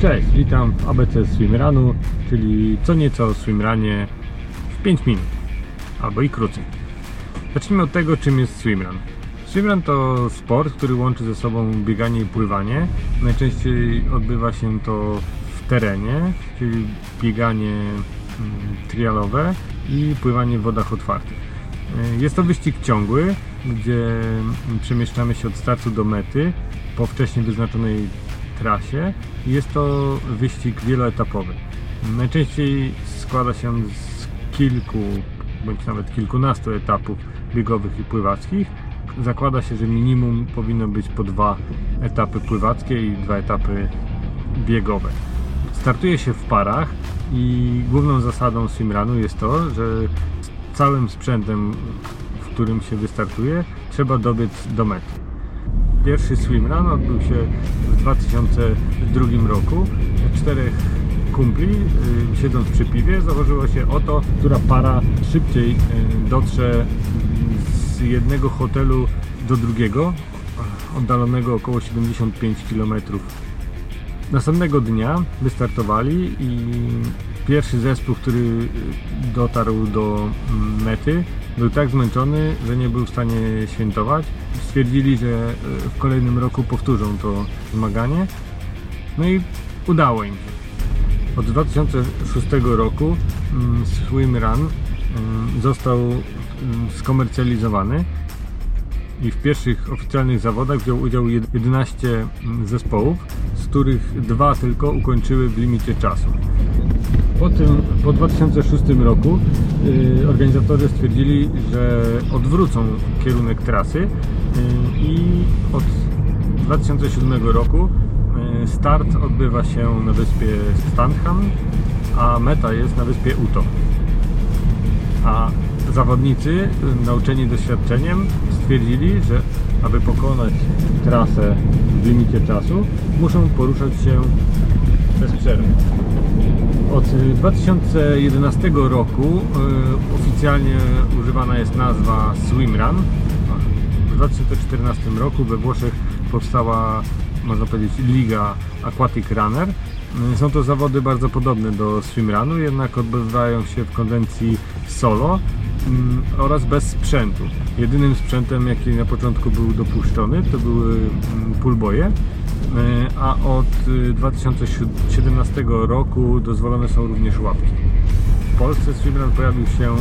Cześć, witam w ABC Swimrunu, czyli co nieco o swimrunie w 5 minut, albo i krócej. Zacznijmy od tego, czym jest swimrun. Swimrun to sport, który łączy ze sobą bieganie i pływanie. Najczęściej odbywa się to w terenie, czyli bieganie mm, trialowe i pływanie w wodach otwartych. Y, Jest to wyścig ciągły, gdzie mm, przemieszczamy się od startu do mety po wcześniej wyznaczonej trasie. Jest to wyścig wieloetapowy. Najczęściej składa się z kilku bądź nawet kilkunastu etapów biegowych i pływackich. Zakłada się, że minimum powinno być po dwa etapy pływackie i dwa etapy biegowe. Startuje się w parach i główną zasadą swimrunu jest to, że z całym sprzętem, w którym się wystartuje, trzeba dobiec do mety. Pierwszy swimrun odbył się w 2002 roku. Czterech kumpli, y, siedząc przy piwie, założyło się o to, która para szybciej y, dotrze z jednego hotelu do drugiego, oddalonego około 75 km. Następnego dnia wystartowali i pierwszy zespół, który y, dotarł do mm, mety, był tak zmęczony, że nie był w stanie świętować. Stwierdzili, że y, w kolejnym roku powtórzą to zmaganie. No i udało im się. Od 2006 roku mm, Swim Run mm, został mm, skomercjalizowany i w pierwszych oficjalnych zawodach wziął udział jed- 11 zespołów, z których dwa tylko ukończyły w limicie czasu. Po, tym, po 2006 roku y, organizatorzy stwierdzili, że odwrócą kierunek trasy y, i od 2007 roku y, start odbywa się na wyspie Stanham, a meta jest na wyspie Uto. A zawodnicy, nauczeni doświadczeniem, stwierdzili, że aby pokonać trasę w limicie czasu, muszą poruszać się bez przerwy. Od y, 2011 roku y, oficjalnie używana jest nazwa Swimrun. W 2014 roku we Włoszech powstała, można powiedzieć, Liga Aquatic Runner. Y, Są to zawody bardzo podobne do swimrunu, jednak odbywają się w konwencji solo mm, oraz bez sprzętu. Jedynym sprzętem, jaki na początku był dopuszczony, to były mm, poolboje, y, a od y, 2017 roku dozwolone są również łapki. W Polsce swimrun pojawił się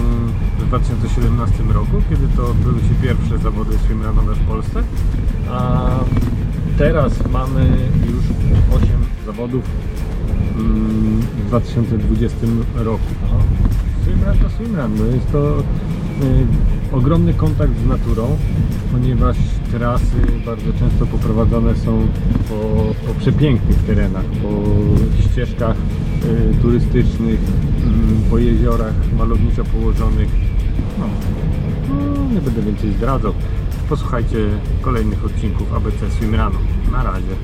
w 2017 roku, kiedy to odbyły się pierwsze zawody swimrunowe w Polsce, a teraz mamy już 8 zawodów mm, w 2020 roku. Swimrun to swimrun, no jest to y, ogromny kontakt z naturą, ponieważ trasy bardzo często poprowadzone są po, po przepięknych terenach, po ścieżkach y, turystycznych, mm, po jeziorach malowniczo położonych. No, no, nie będę więcej zdradzał. Posłuchajcie kolejnych odcinków ABC Swimrunu. Na razie.